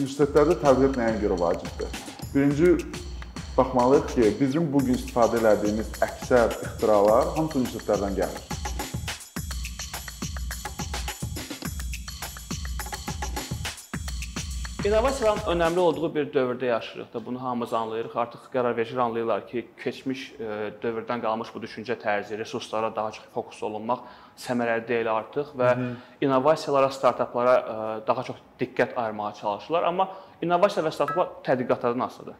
universitetlərdə tədqiqat nəyə görə vacibdir? Birinci baxmalıyıq ki, bizim bu gün istifadə etdiyimiz əksər ixtiralar hamısı universitetlərdən gəlir. İnnovasiyanın önəmli olduğu bir dövrdə yaşayırıq da. Bunu hamımız anlayırıq. Artıq qərarvericilər anlayırlar ki, keçmiş e, dövrdən qalmış bu düşüncə tərzi, resurslara daha çox fokus olunmaq səmərəli deyil artıq və Hı -hı. innovasiyalara, startaplara e, daha çox diqqət ayırmağa çalışırlar. Amma innovasiya və startaplar tədqiqatlardan asılıdır.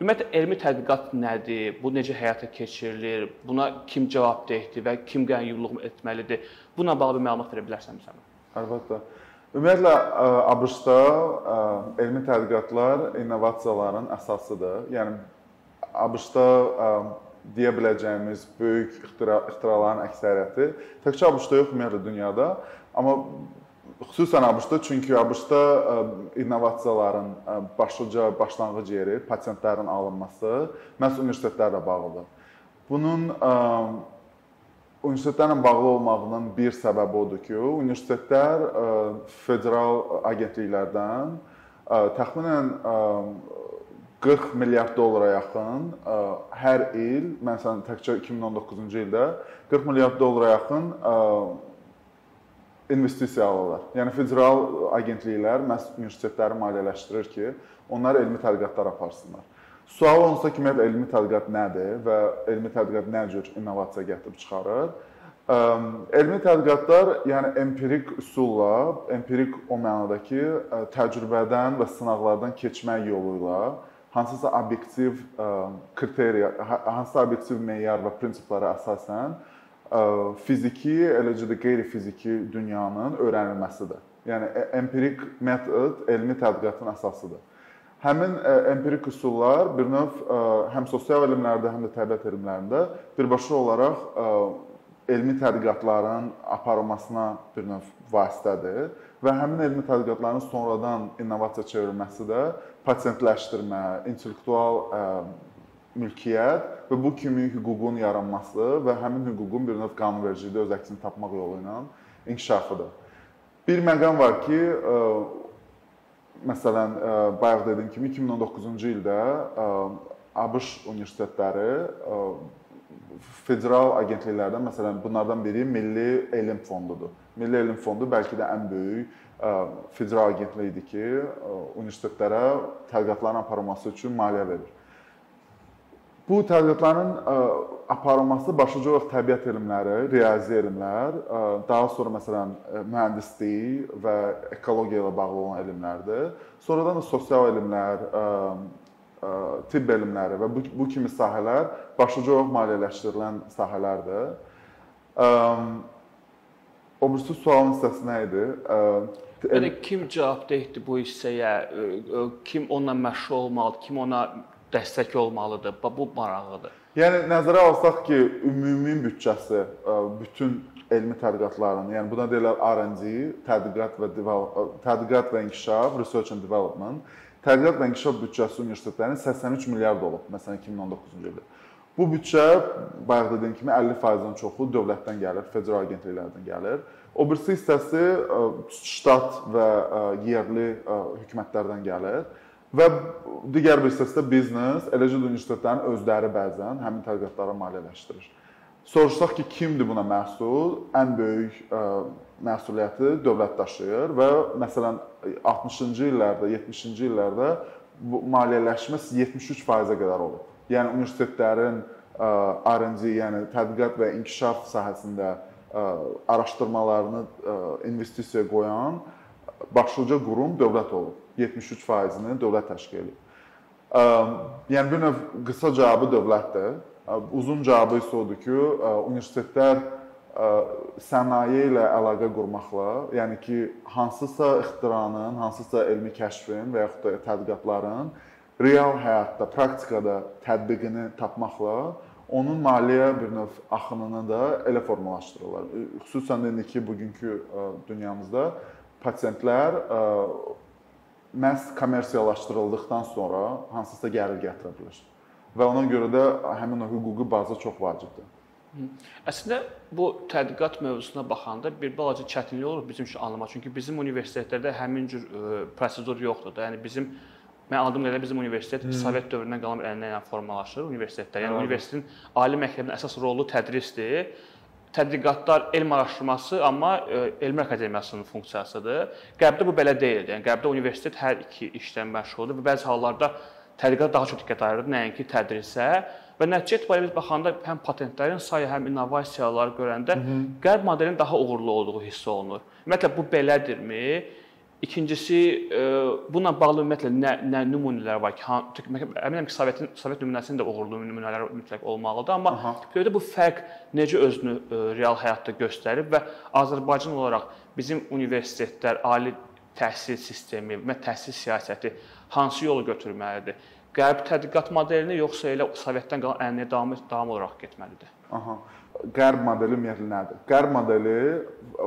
Ümumiyyətlə elmi tədqiqat nədir? Bu necə həyata keçirilir? Buna kim cavabdehdir və kim qəyyumluq etməlidir? Buna bağlı bir məlumat verə bilərsən bizə? Əlbəttə. Ümumiyyətlə ABŞ-da elmi tədqiqatlar innovasiyaların əsasıdır. Yəni ABŞ-da deyə biləcəyimiz böyük ixtira ixtiraların əksəriyyəti təkcə ABŞ-da yox, ümumiyyətlə dünyada, amma xüsusən ABŞ-da çünki ABC-da innovasiyaların başlıca başlanğıc yeri patentlərin alınması məhz universitetlərlə bağlıdır. Bunun universitetlərlə bağlı olmağının bir səbəbi odur ki, universitetlər e, federal agentliklərdən e, təxminən 40 e, milyard dollara yaxın hər il, məsələn təkcə 2019-cu ildə 40 milyard dollara yaxın investisiya alırlar. Yəni federal agentliklər məhz universitetləri maliyyələşdirir ki, onlar elmi tədqiqatlar aparsınlar. Sual onsa ki, ümumiyyətlə elmi tədqiqat nədir və elmi tədqiqat nə cür innovasiya gətirib çıxarır? Elmi tədqiqatlar, yəni empirik üsulla, empirik o mənada ki, təcrübədən və sınaqlardan keçmək yolu ilə hansısa obyektiv kriteriya, hansısa obyektiv meyar və prinsiplərə əsasən fiziki, eləcə də qeyri-fiziki dünyanın öyrənilməsidir. Yəni empirik metod elmi tədqiqatın əsasıdır. Həmin empirik üsullar bir növ həm sosial elmlərdə, həm də təbiət elmlərində birbaşa olaraq elmi tədqiqatların aparılmasına bir növ vasitədir və həmin elmi tədqiqatların sonradan innovasiya çevrilməsi də patentləşdirmə, intellektual mülkiyyət və bu kimi hüququn yaranması və həmin hüququn bir növ qanunvericilikdə öz əksini tapmaq yolu ilə inkişafıdır. Bir məqam var ki, Məsələn, e, bayaq dediyim kimi 2019-cu ildə e, ABŞ universitetləri e, federal agentliklərdən, məsələn, bunlardan biri Milli Elm Fondudur. Milli Elm Fondu bəlkə də ən böyük federal agentlikdir ki, universitetlərə tədqiqatların aparılması üçün maliyyə verir. Bu tədqiqatların aparılması başlıca olaraq təbiət elmləri, riyazi elmlər, daha sonra məsələn mühəndislik və ekologiya ilə bağlı olan elmlərdir. Sonradan da sosial elmlər, tibb elmləri və bu, bu kimi sahələr başlıca olaraq maliyyələşdirilən sahələrdir. O birisi sualın hissəsi nə idi? Yəni kim cavabdehdir bu hissəyə? Kim onunla məşğul olmalıdır? Kim ona dəstək olmalıdır. Bu maraqlıdır. Yəni nəzərə alsaq ki, ümumi büdcəsi bütün elmi tədqiqatların, yəni buna deyirlər R&D, tədqiqat və tədqiqat və inkişaf, research and development, tədqiqat və inkişaf büdcəsi universitetlərin 83 milyard olub, məsələn 2019-cu ildə. Bu büdcə bayaq dediyim kimi 50%-dən çoxu dövlətdən gəlir, federal agentliklərdən gəlir. O birisi hissəsi ştat və yerli hökumətlərdən gəlir. Və digər bir hissəsi də biznes, eləcə də universitetlərin özləri bəzən həmin tədqiqatlara maliyyələşdirir. Soruşsaq ki, kimdir buna məsul? Ən böyük ə, məsuliyyəti dövlət daşıyır və məsələn 60-cı illərdə, 70-ci illərdə bu maliyyələşmə 73%-ə qədər olub. Yəni universitetlərin R&D, yəni tədqiqat və inkişaf sahəsində ə, araşdırmalarını ə, investisiyaya qoyan başlıca qurum dövlət olub. 73%-ni dövlət təşkil edir. Yəni bir növ qısa cavabı dövlətdir. Uzun cavabı isə odur ki, universitetlər sənaye ilə əlaqə qurmaqla, yəni ki, hansısa ixtiranın, hansısa elmi kəşfin və yaxud da tədqiqatların real həyatda, praktikada tətbiqini tapmaqla onun maliyyə bir növ axınını da elə formalaşdırırlar. Xüsusən də indiki bugünkü dünyamızda pasientlər məhz kommersiyalaşdırıldıqdan sonra hansısa gəlir gətirə bilər. Və ona görə də həmin o hüquqi baza çox vacibdir. Əslində bu tədqiqat mövzusuna baxanda bir balaca çətinlik olur bizim üçün anlamaq. Çünki bizim universitetlərdə həmin cür ə, prosedur yoxdur da. Yəni bizim mən aldığım qədərlə bizim universitet hmm. Sovet dövründən qalan bir ənənə ilə formalaşır universitetlər. Yəni universitetin ali məktəbinin əsas rolu tədrisdir. Tədqiqatlar elm araşdırması, amma ə, elm akademiyasının funksiyasıdır. Qərbdə bu belə deyil. Yəni qərbdə universitet hər iki işlə məşğuldur və bəzi hallarda tədqiqat daha çox diqqət ayırır, nəinki tədrisə. Və nəticə etibarilə biz baxanda həm patentlərin sayı, həm innovasiyaları görəndə Hı -hı. qərb modelinin daha uğurlu olduğu hiss olunur. Ümumiyyətlə bu belədirmi? İkincisi, e, bununla bağlı ümumiyyətlə nə nə nümunələr var ki, əminəm ki, Sovetin Sovet nümunəsində də uğurlu nümunələr mütləq olmalıdır, amma görədə bu fərq necə özünü e, real həyatda göstərib və Azərbaycan olaraq bizim universitetlər, ali təhsil sistemi və təhsil siyasəti hansı yolu götürməlidir? Qərb tədqiqat modelini yoxsa elə Sovetdən qalan ənənəyə davam davam olaraq getməlidir? Aha. Qərb modeli ümumiyyətlə nədir? Qərb modeli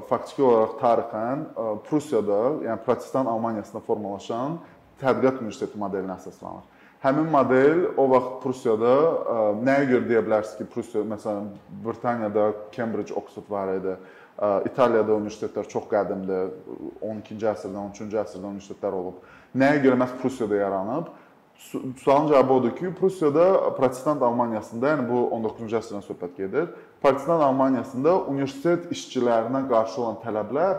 faktiki olaraq tarixən Prusiyada, yəni Protestant Almaniyasında formalaşan tədqiqat universiteti modelinə əsaslanır. Həmin model o vaxt Prusiyada nəyə görə deyə bilərsiniz ki, Prusiya məsələn Britaniyada Cambridge, Oxford var idi. İtaliyada universitetlər çox qədimdir. 12-ci əsrdən, 13-cü əsrdən universitetlər olub. Nəyə görə məhz Prusiyada yaranıb? Sualın cavabı odur ki, Prusiyada protestant Almaniyasında, yəni bu 19-cu əsrdən söhbət gedir. Protestant Almaniyasında universitet işçilərinə qarşı olan tələblər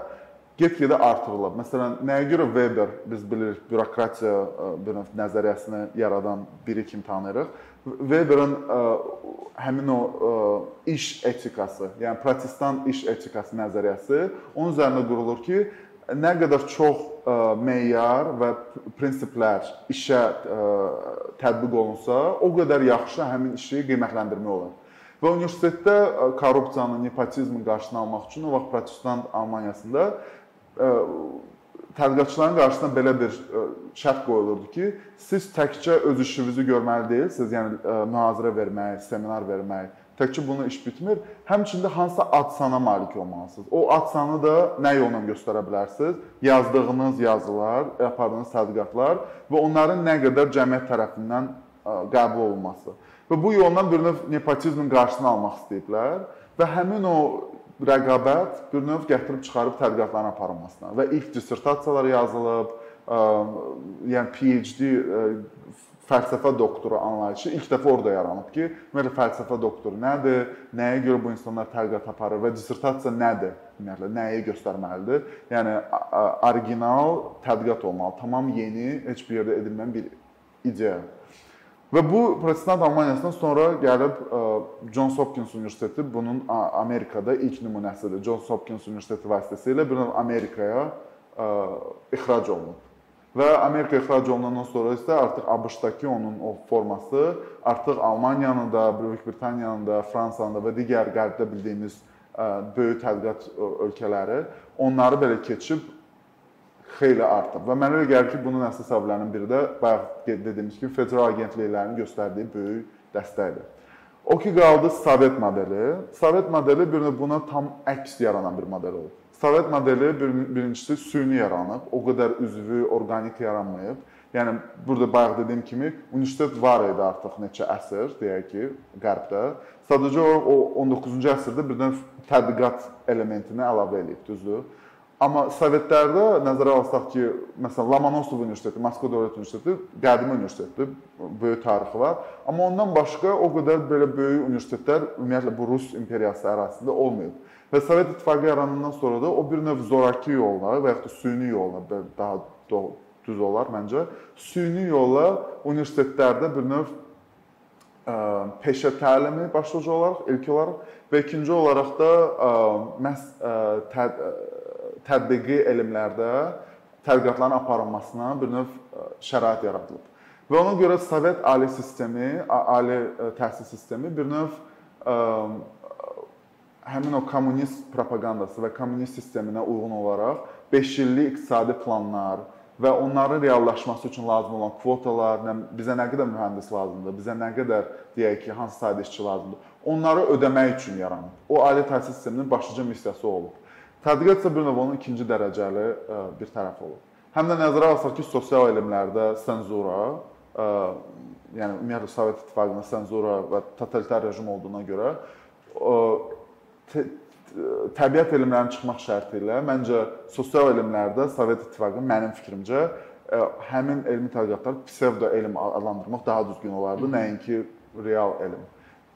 get-gedə artırılıb. Məsələn, nəyə görə Weber biz bilirik, bürokratiya e, bir növ nəzəriyyəsini yaradan biri kimi tanıyırıq. Weberin ə, e, həmin o ə, e, iş etikası, yəni protestant iş etikası nəzəriyyəsi onun üzərində qurulur ki, nə qədər çox ə, e, meyar və prinsiplər işə ə, e, tətbiq olunsa, o qədər yaxşı həmin işi qiymətləndirmək olar. Və universitetdə ə, korrupsiyanın, nepotizmin qarşısını almaq üçün o vaxt protestant Almaniyasında ə, tədqiqatçıların qarşısına belə bir ə, şərt qoyulurdu ki, siz təkcə öz işinizi görməli deyilsiniz, yəni ə, mühazirə vermək, seminar vermək, Təkcə bunu iş bitmir. Həmçində hansısa adsana malik olmalısınız. O adsanı da nə yolla göstərə bilərsiniz? Yazdığınız yazılar, apardığınız tədqiqatlar və onların nə qədər cəmiyyət tərəfindən qəbul olunması. Və bu yolla bir növ nepotizmin qarşısını almaq istəyiblər və həmin o rəqabət bir növ gətirib çıxarıb tədqiqatların aparılmasına və ilk dissertasiyalar yazılıb, ə, yəni PhD ə, fəlsəfə doktoru anlayışı ilk dəfə orada yaranıb ki, ümumiyyətlə fəlsəfə doktoru nədir, nəyə görə bu insanlar tədqiqat aparır və dissertasiya nədir? Ümumiyyətlə nəyi göstərməlidir? Yəni orijinal tədqiqat olmalı, tamam yeni, heç bir yerdə edilməyən bir ideya. Və bu protestant Almaniyasından sonra gəlib Johns Hopkins Universiteti bunun Amerikada ilk nümunəsidir. Johns Hopkins Universiteti vasitəsilə bunun Amerikaya ixrac olunub. Və Amerika ixrac olunandan sonra isə artıq ABŞ-dakı onun o forması artıq Almaniyanın da, Böyük Britaniyanın da, Fransanın da və digər qərbdə bildiyimiz böyük tədqiqat ölkələri onları belə keçib xeyli artıb. Və mənə elə gəlir ki, bunun əsas səbəblərinin biri də bayaq dediyimiz kimi federal agentliklərin göstərdiyi böyük dəstəkdir. O ki qaldı Sovet modeli. Sovet modeli bir buna tam əks yaranan bir model olub. Sovet modeli bir, birincisi süni yaranıb, o qədər üzvü, orqanik yaranmayıb. Yəni burada bayaq dediyim kimi universitet var idi artıq neçə əsr, deyək ki, qərbdə. Sadəcə o 19-cu əsrdə birdən tədqiqat elementini əlavə edib, düzdür? Amma Sovetlərdə nəzərə alsaq ki, məsələn Lomonosov Universiteti, Moskva Dövlət Universiteti qədim universitetdir, böyük tarixi var. Amma ondan başqa o qədər belə böyük universitetlər ümumiyyətlə bu Rus imperiyası ərazisində olmayıb. Və Sovet İttifaqı yaranandan sonra da o bir növ zoraki yolla və yaxud da süni yolla daha düz olar məncə. Süni yolla universitetlərdə bir növ ə, peşə təlimi başlıca olaraq ilk olaraq və ikinci olaraq da ə, məhz ə, təd, tətbiqi elmlərdə tədqiqatların aparılmasına bir növ şərait yaradılıb. Və ona görə Sovet ali sistemi, ali təhsil sistemi bir növ ə, həmin o kommunist propaqandası və kommunist sisteminə uyğun olaraq 5 illik iqtisadi planlar və onların reallaşması üçün lazım olan kvotalar, bizə nə qədər mühəndis lazımdır, bizə nə qədər deyək ki, hansı sayda işçi lazımdır, onları ödəmək üçün yaranıb. O ali təhsil sisteminin başlıca missiyası olub. Tədqiqat isə bir növ onun ikinci dərəcəli e, bir tərəfi olub. Həm də nəzərə alsaq ki, sosial elmlərdə senzura, e, yəni ümumiyyətlə Sovet İttifaqının senzura və totalitar rejim olduğuna görə təbiət elmlərinin çıxmaq şərti ilə məncə sosial elmlərdə Sovet İttifaqı mənim fikrimcə həmin elmi tədqiqatları psevdo elm adlandırmaq daha düzgün olardı, nəinki real elm.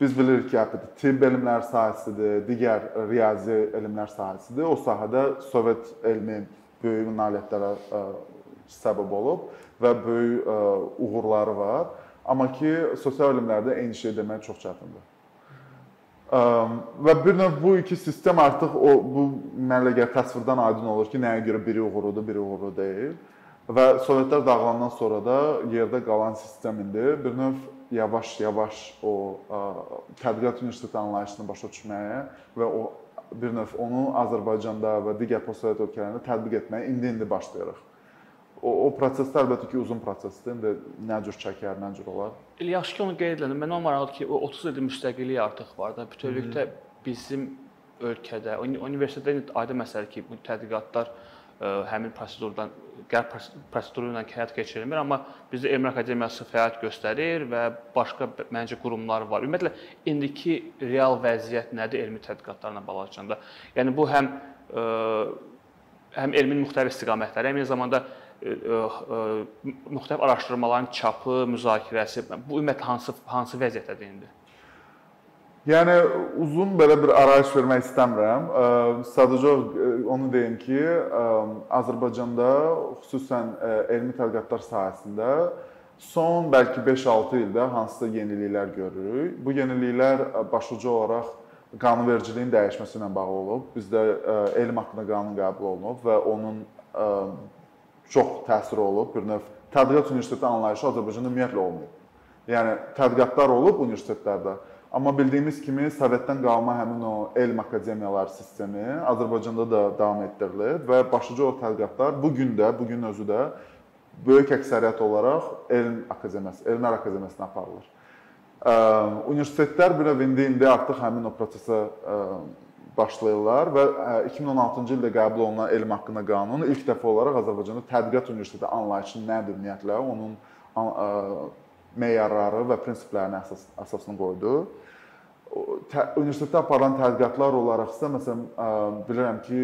Biz bilirik ki, hətta tibb elmləri sahəsidir, digər riyazi elmlər sahəsidir. O sahədə Sovet elmi böyük nailiyyətlərə səbəb olub və böyük uğurları var. Amma ki, sosial elmlərdə eyni şey demək çox çətindir. Və bir növ bu iki sistem artıq o bu mənə gəlir təsvirdən aydın olur ki, nəyə görə biri uğurludur, biri uğurlu deyil. Və Sovetlər dağılandan sonra da yerdə qalan sistem indi bir növ yavaş-yavaş o ə, tədqiqat universiteti anlayışını başa düşməyə və o bir növ onu Azərbaycanda və digər postsovet ölkələrində tətbiq etməyə indi-indi başlayırıq. O, o proses əlbəttə ki, uzun prosesdir. İndi nə cür çəkər, nə cür olar? Yaxşı ki, onu qeyd etdin. Mənə maraqlıdır ki, o 30 ildir müstəqillik artıq var da. Bütövlükdə bizim ölkədə, universitetdə aydın məsələdir ki, bu tədqiqatlar ə, həmin prosedurdan qərb proseduru ilə həyat keçirilmir, amma bizdə Elmlər Akademiyası fəaliyyət göstərir və başqa məncə qurumlar var. Ümumiyyətlə indiki real vəziyyət nədir elmi tədqiqatlarla bağlı? Yəni bu həm ə, həm elmin müxtəlif istiqamətləri, eyni zamanda müxtəlif araşdırmaların çapı, müzakirəsi bu ümumiyyətlə hansı hansı vəziyyətdədir indi? Yəni uzun belə bir arayış vermək istəmirəm. Sadəcə onu deyim ki, Azərbaycanda xüsusən elmi tədqiqatlar sahəsində son bəlkə 5-6 ildə hansısa yeniliklər görürük. Bu yeniliklər başlıca olaraq qanunvericiliyin dəyişməsi ilə bağlı olub. Bizdə elm haqqında qanun qəbul olunub və onun çox təsiri olub. Bir növ tədqiqat universiteti anlayışı Azərbaycanda ümumiyyətlə olmayıb. Yəni tədqiqatlar olub universitetlərdə, amma bildiyimiz kimi Sovetdən qalma həmin o elm akademiyaları sistemi Azərbaycanda da davam etdirilir və başlıca o tədqiqatlar bu gün də, bu gün özü də böyük əksəriyyət olaraq elm akademiyası, elmlər akademiyasına aparılır. Universitetlər bir növ indi indi artıq həmin o prosesə başlayırlar və 2016-cı ildə qəbul olunan elm haqqında qanun ilk dəfə olaraq Azərbaycanda tədqiqat universiteti anlayışı nədir ümumiyyətlə, onun meyarları və prinsiplərini əsas əsasını qoydu. Universitetdə aparılan tədqiqatlar olaraq isə məsələn bilirəm ki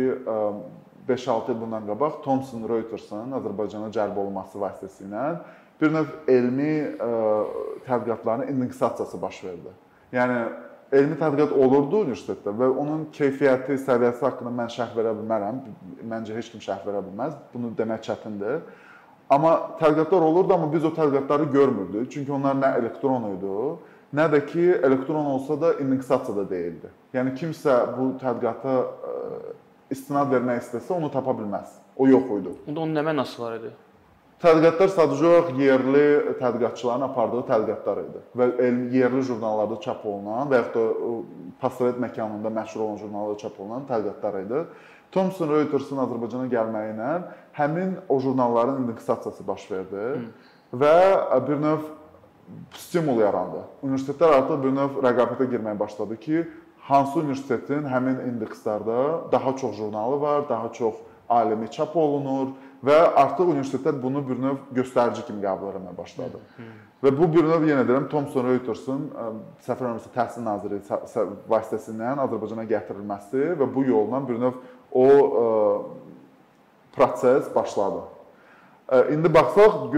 5-6 il bundan qabaq Thomson Reuters'ın Azərbaycana cəlb olunması vasitəsilə bir növ elmi tədqiqatların indeksasiyası baş verdi. Yəni elmi tədqiqat olurdu universitetdə və onun keyfiyyəti, səviyyəsi haqqında mən şərh verə bilmərəm. Məncə heç kim şərh verə bilməz. Bunu demək çətindir. Amma tədqiqatlar olurdu, amma biz o tədqiqatları görmürdük. Çünki onlar nə elektron idi, nə də ki, elektron olsa da indeksasiyada deyildi. Yəni kimsə bu tədqiqata istinad vermək istəsə, onu tapa bilməz. O yox idi. Onda onun nə mənası var idi? Tədqiqatlar sadəcə olaraq yerli tədqiqatçıların apardığı tədqiqatlar idi və yerli jurnallarda çap olunan və yaxud da postsovet məkanında məşhur olan jurnallarda çap olunan tədqiqatlar idi. Thomson Reuters'ın Azərbaycana gəlməyi ilə həmin o jurnalların indeksasiyası baş verdi Hı. və bir növ stimul yarandı. Universitetlər artıq bir növ rəqabətə girməyə başladı ki, hansı universitetin həmin indekslərdə daha çox jurnalı var, daha çox alimi çap olunur və artıq universitetlər bunu bir növ göstərici kimi qəbul etməyə başladı. Və bu bir növ yenə deyirəm Thomson Reuters'ın Səfər Universiteti Təhsil Naziri vasitəsilə Azərbaycana gətirilməsi və bu yolla bir növ o proses başladı. İndi baxsaq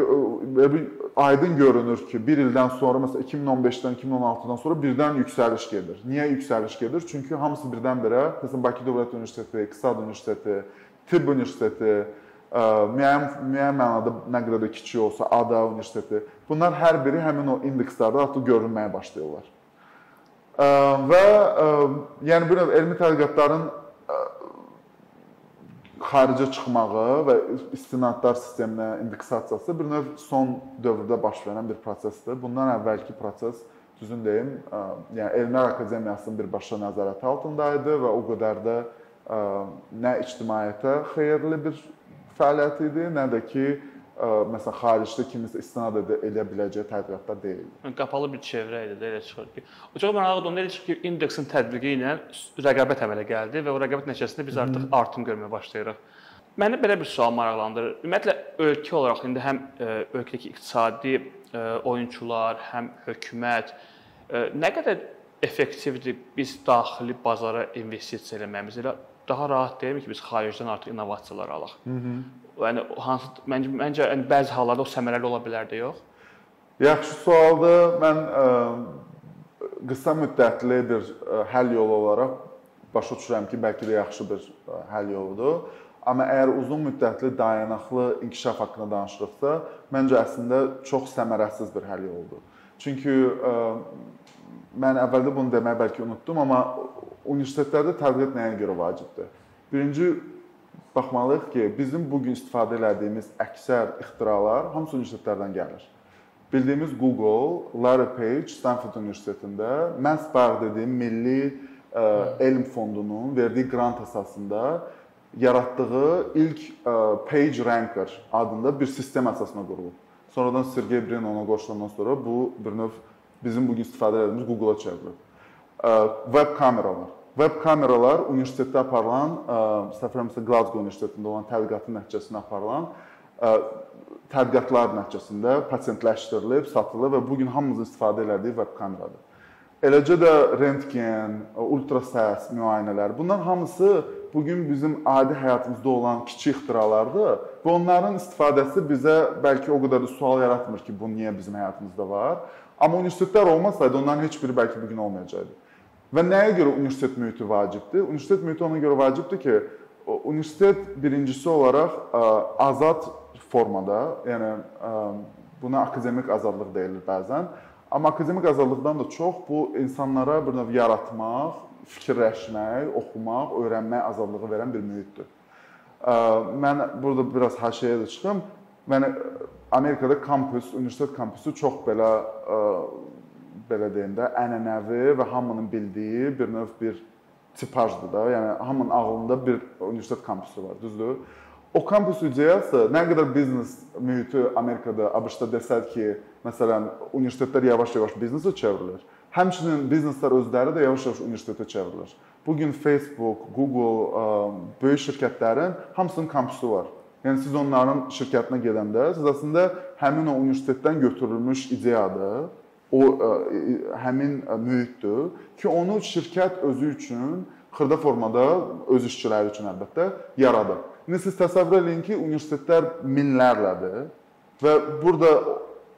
aydın görünür ki, 1 ildən sonra məsələn 2015-dən 2016-dan sonra birdən yüksəliş gedir. Niyə yüksəliş gedir? Çünki hamısı birdən-birə, məsələn Bakı Dövlət Universiteti, İqtisad Universiteti, Tibb Universiteti, müəyyən müəyyən mənada nə qədər də kiçik olsa, ADA universiteti, bunlar hər biri həmin o indekslərdə artıq görünməyə başlayırlar. Və yəni bir növ elmi tədqiqatların xaricə çıxmağı və istinadlar sisteminə indeksasiyası bir növ son dövrdə baş verən bir prosesdir. Bundan əvvəlki proses düzün deyim, yəni Elmlər Akademiyasının birbaşa nəzarəti altında idi və o qədər də nə ictimaiyyətə xeyirli bir fəaliyyət idi, nə də ki, ə, məsələn xaricdə kimisə istinad edə, biləcəyi tədqiqatlar deyil. Yəni qapalı bir çevrə idi də elə çıxır ki. O çox maraqlıdır. Onda elə çıxır ki, indeksin tətbiqi ilə rəqabət əmələ gəldi və o rəqabət nəticəsində biz artıq artım görməyə başlayırıq. Məni belə bir sual maraqlandırır. Ümumiyyətlə ölkə olaraq indi həm ə, ölkədəki iqtisadi ə, oyunçular, həm hökumət nə qədər effektivdir biz daxili bazara investisiya eləməyimiz elə daha rahat deyilmi ki, biz xaricdən artıq innovasiyalar alaq. -hı. Yəni hansı məncə məncə yəni bəzi hallarda o səmərəli ola bilər də yox. Yaxşı sualdır. Mən ə, qısa müddətli bir ə, həll yolu olaraq başa düşürəm ki, bəlkə də yaxşı bir ə, həll yoludur. Amma əgər uzun müddətli dayanıqlı inkişaf haqqında danışırıqsa, məncə əslində çox səmərəsiz bir həll yoludur. Çünki ə, mən əvvəldə bunu deməyi bəlkə unutdum, amma universitetlərdə tədqiqat nəyə görə vacibdir? Birinci baxmalıyıq ki, bizim bu gün istifadə etdiyimiz əksər ixtiralar hamısı universitetlərdən gəlir. Bildiyimiz Google, Larry Page Stanford Universitetində məhz bayaq dediyim Milli ə, Elm Fondunun verdiyi qrant əsasında yaratdığı ilk ə, Page Ranker adında bir sistem əsasına qurulub. Sonradan Sergey Brin ona qoşulandan sonra bu bir növ bizim bu gün istifadə etdiyimiz Google-a çevrilib. Web kameralar. Web kameralar universitetdə aparılan, etmirəmsə Glasgow Universitetində olan tədqiqatın nəticəsində aparılan tədqiqatlar nəticəsində pasientləşdirilib, satılıb və bu gün hamımızın istifadə etdiyi web kameradır. Eləcə də rentgen, ultrasəs müayinələr, bunlar hamısı bu gün bizim adi həyatımızda olan kiçik ixtiralardır və onların istifadəsi bizə bəlkə o qədər də sual yaratmır ki, bu niyə bizim həyatımızda var. Amma universitetlər olmasaydı onların heç biri bəlkə bu gün olmayacaqdı. Və nəyə görə universitet mühiti vacibdir? Universitet mühiti ona görə vacibdir ki, universitet birincisi olaraq azad formada, yəni buna akademik azadlıq deyilir bəzən. Amma akademik azadlıqdan da çox bu insanlara bir növ yaratmaq, fikirləşmək, oxumaq, öyrənmək azadlığı verən bir mühitdir. Mən burada biraz haşiyəyə də çıxım. Mən Amerikada kampus, universitet kampusu çox belə belə deyim də, ənənəvi və hamının bildiyi bir növ bir tipajdır da. Yəni hamının ağlında bir universitet kampusu var, düzdür? O kampus ideyası nə qədər biznes mühiti Amerikada, ABŞ-da desək ki, məsələn, universitetlər yavaş-yavaş biznesə çevrilir. Həmçinin bizneslər özləri də yavaş-yavaş universitetə çevrilir. Bu gün Facebook, Google, böyük şirkətlərin hamısının kampusu var. Yəni siz onların şirkətinə gedəndə siz əslində həmin o universitetdən götürülmüş ideyadır. O ə, həmin mühitdir ki, onu şirkət özü üçün xırda formada öz işçiləri üçün əlbəttə yaradır. İndi siz təsəvvür eləyin ki, universitetlər minlərlədir və burada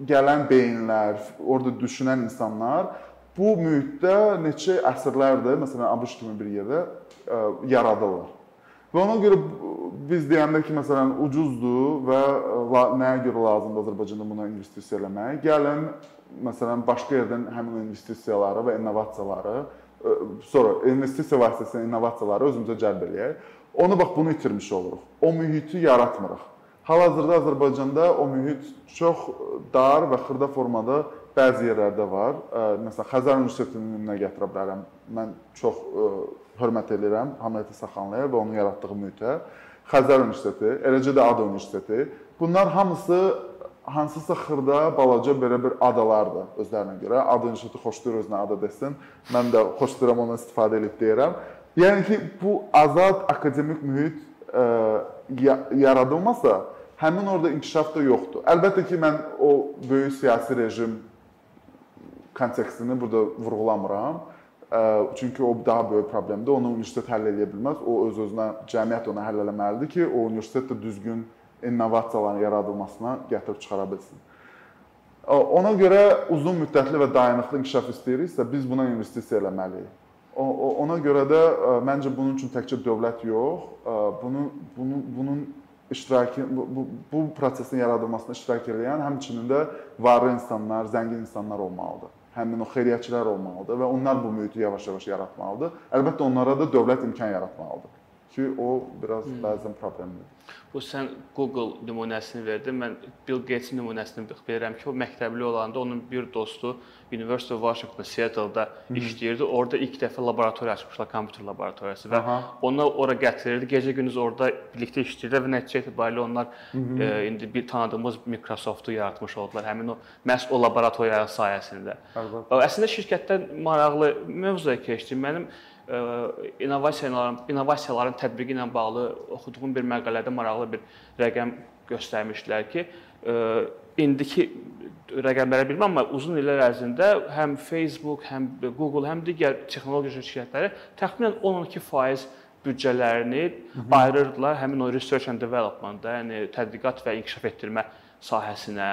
gələn beyinlər, orada düşünən insanlar bu mühitdə neçə əsrlərdir, məsələn, ABŞ kimi bir yerdə ə, yaradırlar. Və ona görə biz deyəndə ki, məsələn, ucuzdur və e, nəyə görə lazımdır Azərbaycanda buna investisiya eləmək? Gəlin, məsələn, başqa yerdən həmin investisiyaları və innovasiyaları, e, sonra investisiya vasitəsilə innovasiyaları özümüzə cəlb eləyək. Onu bax bunu itirmiş oluruq. O mühiti yaratmırıq. Hal-hazırda Azərbaycanda o mühit çox dar və xırda formada bəzi yerlərdə var. E, məsələn, Xəzər Universitetinin nümunə gətirə bilərəm. Mən çox hörmət edirəm Hamlet Saxanlıya və onun yaratdığı mühitə. Xəzər Universiteti, eləcə də Ada Universiteti. Bunlar hamısı hansısa xırda, balaca belə bir adalardır özlərinə görə. Ada Universiteti xoşlayır özünə ada desin. Mən də xoşlayıram ondan istifadə edib deyirəm. Yəni ki, bu azad akademik mühit ə, e, yaradılmasa, həmin orada inkişaf da yoxdur. Əlbəttə ki, mən o böyük siyasi rejim kontekstini burada vurğulamıram. Çünki o daha böyük problemdir. Onu universitet həll edə bilməz. O öz-özünə cəmiyyət onu həll etməlidir ki, o universitet də düzgün innovasiyaların yaradılmasına gətirib çıxara bilsin. Ona görə uzun müddətli və dayanıqlı inkişaf istəyiriksə, biz buna investisiya eləməliyik. Ona görə də ə, məncə bunun üçün təkcə dövlət yox, ə, bunu bunun bunun iştirakı bu, bu prosesin yaradılmasına iştirak edən həmçinin də varlı insanlar, zəngin insanlar olmalıdır həmin o xeyriyyəçilər olmalıdır və onlar bu mühiti yavaş-yavaş yaratmalıdır. Əlbəttə onlara da dövlət imkan yaratmalıdır ki, o biraz hmm. bəzən problemlidir. Bu sən Google nümunəsini verdin. Mən Bill Gates nümunəsini verirəm ki, o məktəbli olanda onun bir dostu University of Washington Seattle-da işləyirdi. Orada ilk dəfə laboratoriya açmışlar, kompüter laboratoriyası və Aha. onu ora gətirirdi. Gecə-gündüz orada birlikdə işləyirdi və nəticə etibarilə onlar e, indi bir tanıdığımız Microsoft-u yaratmış oldular. Həmin o məhz o laboratoriya sayəsində. Əlbəttə. Əslində şirkətdən maraqlı mövzuya keçdim. Mənim innovasiyaların innovasiyaların tətbiqi ilə bağlı oxuduğum bir məqalədə maraqlı bir rəqəm göstərmişdilər ki, indiki rəqəmləri bilmirəm, amma uzun illər ərzində həm Facebook, həm Google, həm digər texnologiya şirkətləri təxminən 12% büdcələrini ayırırdılar həmin o research and development-da, yəni tədqiqat və inkişaf etdirmə sahəsinə.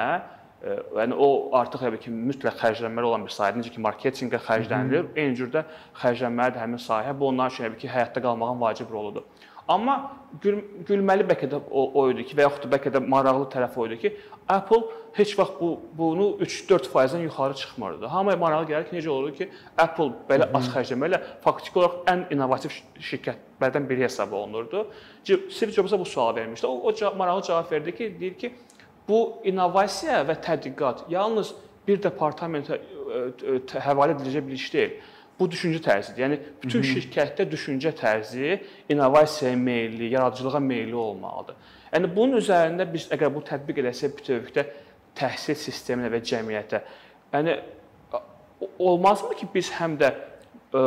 Yəni o artıq təbii ki, mütləq xərclənməli olan bir sahədir. Necə ki, marketinqə xərclənilir, eyni cürdə xərclənməlidir həmin sahə. Bu onlar üçün təbii ki, həyatda qalmağın vacib roludur. Amma gül, gülməli bəlkə də o, o idi ki, və yaxud da bəlkə də maraqlı tərəf o idi ki, Apple heç vaxt bu bunu 3-4%-dən yuxarı çıxmırdı. Hamıya maraqlı gəlir ki, necə olur ki, Apple belə az xərcləməklə faktiki olaraq ən innovativ şirkətlərdən biri hesab olunurdu. Steve Jobs-a bu sualı vermişdi. O, o maraqlı cavab verdi ki, deyir ki, bu innovasiya və tədqiqat yalnız bir departamentə həvalə ediləcək bir iş deyil bu düşüncə tərzidir. Yəni bütün şirkətdə düşüncə tərzi innovasiyaya meylli, yaradıcılığa meylli olmalıdır. Yəni bunun üzərində biz əgər bu tətbiq eləsək bütövlükdə təhsil sisteminə və cəmiyyətə, yəni olmazmı ki, biz həm də ə,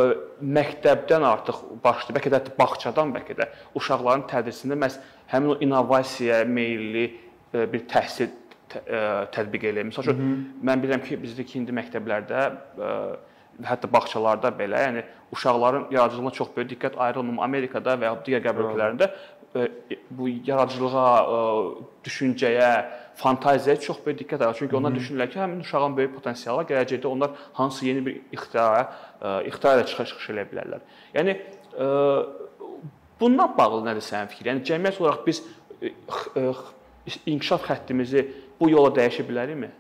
məktəbdən artıq başlayıb, bəlkə də bağçadan bəlkə də uşaqların tədrisində məhz həmin o innovasiyaya meylli bir təhsil tətbiq eləyir. Məsələn, mən bilirəm ki, bizdəki indi məktəblərdə ə, hətta bağçalarda belə, yəni uşaqların yaradıcılığına çox böyük diqqət ayrılmır. Amerikada və ya digər qəbul ölkələrində e, bu yaradıcılığa, e, düşüncəyə, fantaziyaya çox böyük diqqət ayrılır. Çünki onlar düşünürlər ki, həmin uşağın böyük potensialı gələcəkdə onlar hansı yeni bir ixtira, e, ixtira ilə çıxış edə bilərlər. Yəni bundan bağlı nədir sənin fikrin? Yəni cəmiyyət olaraq biz inkişaf xəttimizi bu yola dəyişə bilərikmi?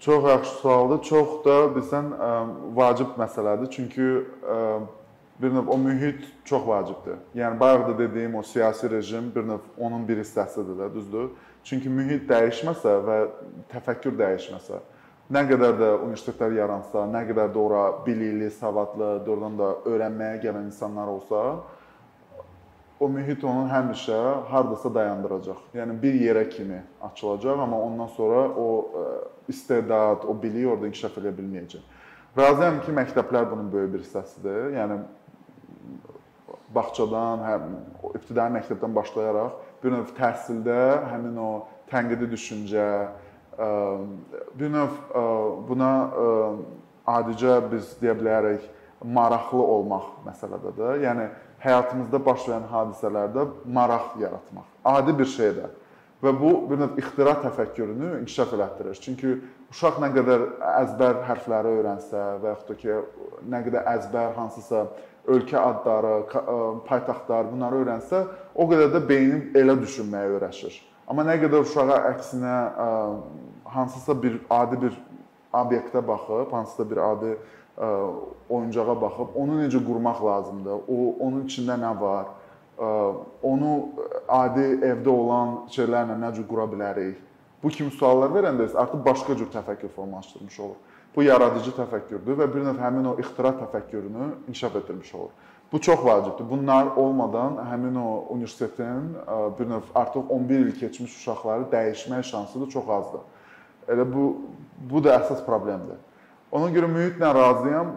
Çox yaxşı sualdır. Çox da bilsən vacib məsələdir. Çünki bir növ o mühit çox vacibdir. Yəni bayaq da dediyim o siyasi rejim bir növ onun bir hissəsidir də, düzdür? Çünki mühit dəyişməsə və təfəkkür dəyişməsə, nə qədər də universitetlər yaransa, nə qədər də ora bilikli, savadlı, doğrudan da öyrənməyə gələn insanlar olsa, o mühit onu həmişə hardasa dayandıracaq. Yəni bir yerə kimi açılacaq, amma ondan sonra o istedad, o bilik orada inkişaf edə bilməyəcək. Razıyam ki, məktəblər bunun böyük bir hissəsidir. Yəni bağçadan, həm ibtidai məktəbdən başlayaraq bir növ təhsildə həmin o tənqidi düşüncə, bir növ buna adicə biz deyə bilərik maraqlı olmaq məsələdədir. Yəni həyatımızda baş verən hadisələrdə maraq yaratmaq. Adi bir şeydir. Və bu bir növ ixtira təfəkkürünü inkişaf elətdirir. Çünki uşaq nə qədər əzbər hərfləri öyrənsə və yaxud da ki, nə qədər əzbər hansısa ölkə adları, paytaxtlar bunları öyrənsə, o qədər də beyni elə düşünməyə öyrəşir. Amma nə qədər uşağa əksinə hansısa bir adi bir obyektə baxıb, hansısa bir adi oyuncağa baxıb onu necə qurmaq lazımdır? O onun içində nə var? Onu adi evdə olan şeylərlə necə qura bilərik? Bu kimi suallar verəndə artıq başqa cür təfəkkür formalaşdırmış olur. Bu yaradıcı təfəkkürdür və bir növ həmin o ixtira təfəkkürünü inkişaf etdirmiş olur. Bu çox vacibdir. Bunlar olmadan həmin o universitetin bir növ artıq 11 il keçmiş uşaqları dəyişmək şansı da çox azdır. Elə bu bu da əsas problemdir. Ona görə mühitlə razıyam,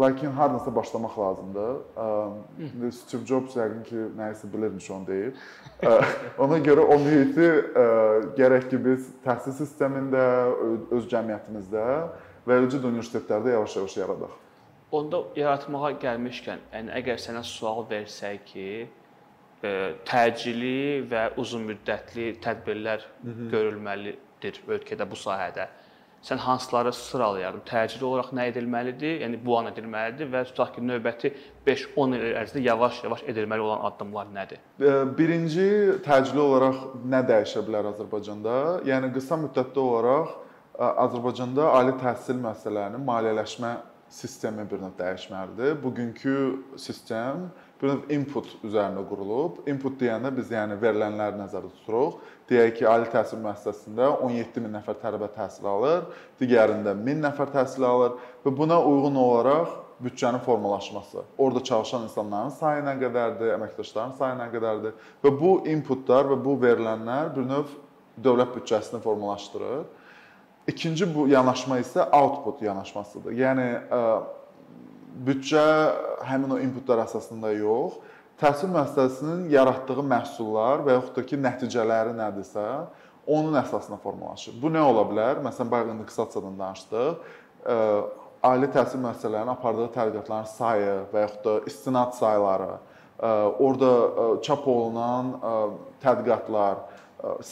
lakin hardansa başlamaq lazımdır. Steve Jobs yəqin ki, nəyisə bilirmiş onu deyib. Ona görə o mühiti gərək ki, biz təhsil sistemində, öz cəmiyyətimizdə və eləcə də universitetlərdə yavaş-yavaş yaradaq. Onda yaratmağa gəlmişkən, yəni əgər sənə sual versək ki, təcili və uzunmüddətli tədbirlər görülməlidir ölkədə bu sahədə sən hansıları sıralayardın? Təcili olaraq nə edilməlidir? Yəni bu an edilməlidir və tutaq ki, növbəti 5-10 il ərzində yavaş-yavaş edilməli olan addımlar nədir? Birinci təcili olaraq nə dəyişə bilər Azərbaycanda? Yəni qısa müddətli olaraq Azərbaycanda ali təhsil müəssisələrinin maliyyələşmə sistemi bir növ dəyişməlidir. Bugünkü sistem növ input üzərində qurulub. Input deyəndə biz yəni verilənləri nəzərdə tuturuq. Deyək ki, ali təhsil müəssisəsində 17 min nəfər tələbə təhsil alır, digərində 1000 nəfər təhsil alır və buna uyğun olaraq büdcənin formalaşması, orada çalışan insanların sayı nə qədərdir, əməkdaşların sayı nə qədərdir və bu inputlar və bu verilənlər bir növ dövlət büdcəsini formalaşdırır. İkinci bu yanaşma isə output yanaşmasıdır. Yəni büdcə həmin o inputlar əsasında yox, təhsil müəssisəsinin yaratdığı məhsullar və yaxud da ki, nəticələri nədirsə, onun əsasına formalaşır. Bu nə ola bilər? Məsələn, bayaq indeksasiyadan danışdıq. Ali təhsil müəssisələrinin apardığı tədqiqatların sayı və yaxud da istinad sayları, orada çap olunan tədqiqatlar,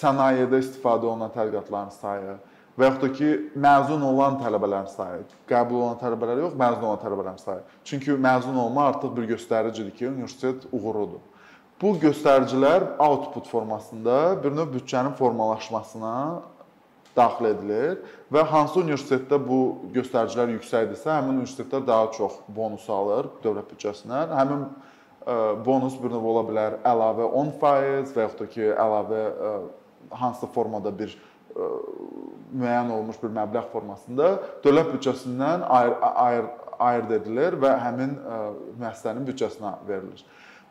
sənayedə istifadə olunan tədqiqatların sayı və yaxud da ki, məzun olan tələbələrin sayı, qəbul olunan tələbələr yox, məzun olan tələbələrin sayı. Çünki məzun olma artıq bir göstəricidir ki, universitet uğurludur. Bu göstəricilər output formasında bir növ büdcənin formalaşmasına daxil edilir və hansı universitetdə bu göstəricilər yüksəkdirsə, həmin universitetlər daha çox bonus alır dövlət büdcəsindən. Həmin e, bonus bir növ ola bilər əlavə 10% və yaxud da ki, əlavə e, hansısa formada bir e, müəyyən olmuş bir məbləğ formasında dövlət büdcəsindən ayır, ayır, ayırd edilir və həmin müəssisənin büdcəsinə verilir.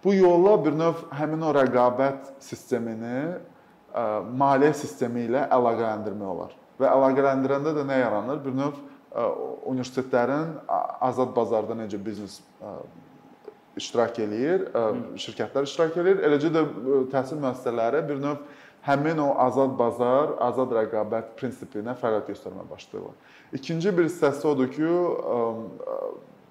Bu yolla bir növ həmin o rəqabət sistemini maliyyə sistemi ilə əlaqələndirmək olar. Və əlaqələndirəndə də nə yaranır? Bir növ universitetlərin azad bazarda necə biznes iştirak eləyir, şirkətlər iştirak eləyir, eləcə də təhsil müəssisələri bir növ həmin o azad bazar, azad rəqabət prinsipinə fəaliyyət göstərməyə başlayırlar. İkinci bir hissəsi odur ki,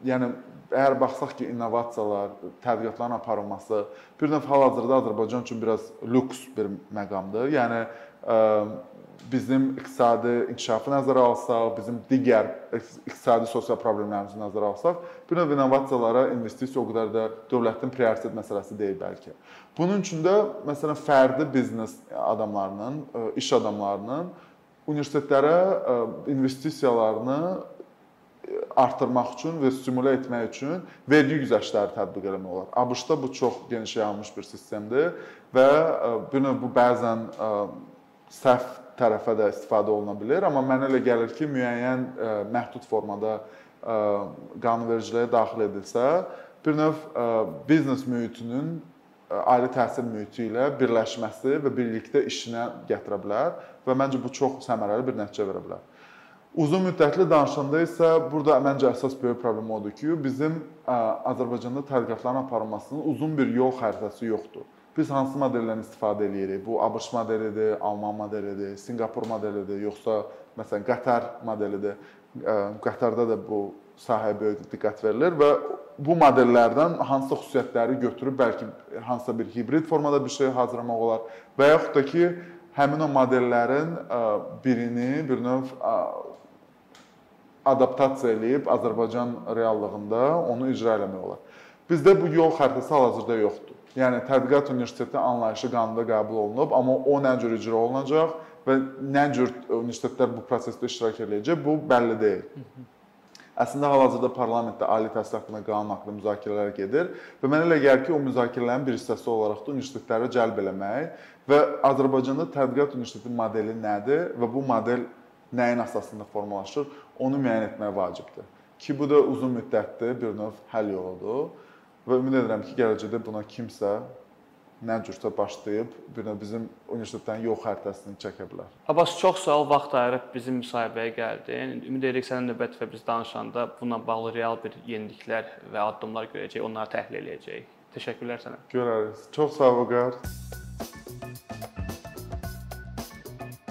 yəni əgər baxsaq ki, innovasiyalar, tədqiqatların aparılması bir növ hal-hazırda Azərbaycan üçün biraz lüks bir məqamdır. Yəni bizim iqtisadi inkişafı nəzərə alsaq, bizim digər iqtisadi sosial problemlərimizi nəzərə alsaq, bir növ innovasiyalara investisiya o qədər də dövlətin prioritet məsələsi deyil bəlkə. Bunun üçün də məsələn fərdi biznes adamlarının, iş adamlarının universitetlərə investisiyalarını artırmaq üçün və stimulə etmək üçün vergi güzəştləri tətbiq etmək olar. ABŞ-da bu çox geniş yayılmış bir sistemdir və e, bir növ bu bəzən e, səhv tərəfə də istifadə oluna bilər, amma mənə elə gəlir ki, müəyyən e, məhdud formada qanunvericiliyə daxil edilsə, bir növ biznes mühitinin ali təhsil mühiti ilə birləşməsi və birlikdə işinə gətirə bilər və məncə bu çox səmərəli bir nəticə verə bilər. Uzun müddətli danışanda isə burada məncə əsas böyük problem odur ki, bizim Azərbaycanda tədqiqatların aparılmasının uzun bir yol xəritəsi yoxdur. Biz hansı modellərdən istifadə edirik? Bu ABŞ modelidir, Alman modelidir, Sinqapur modelidir, yoxsa məsələn Qatar modelidir? Qatarda da bu sahəyə böyük diqqət verilir və bu modellərdən hansısa xüsusiyyətləri götürüb bəlkə hansısa bir hibrid formada bir şey hazırlamaq olar və yaxud da ki, həmin o modellərin birini bir növ adaptasiya eləyib Azərbaycan reallığında onu icra eləmək olar. Bizdə bu yol xəritəsi hal-hazırda yoxdur. Yəni tədqiqat universiteti anlayışı qanunda qəbul olunub, amma o nə cür icra olunacaq və nə cür universitetlər bu prosesdə iştirak edəcək, bu bəlli deyil. Əslində hal-hazırda parlamentdə ali təhsil haqqında qanun haqqında müzakirələr gedir və mənə elə gəlir ki, o müzakirələrin bir hissəsi olaraq da universitetləri cəlb eləmək və Azərbaycanda tədqiqat universiteti modeli nədir və bu model nəyin əsasında formalaşır, onu müəyyən etmək vacibdir. Ki bu da uzun müddətli bir növ həll yoludur və ümid edirəm ki, gələcəkdə buna kimsə nə cürsə başlayıb bir bizim universitetlərin yol xəritəsini çəkə bilər. Abbas çox sağ ol vaxt ayırıb bizim müsahibəyə gəldin. Ümid edirik sənin növbət və biz danışanda bununla bağlı real bir yeniliklər və addımlar görəcəyik, onları təhlil edəcəyik. Təşəkkürlər sənə. Görərik. Çox sağ ol Vəqar.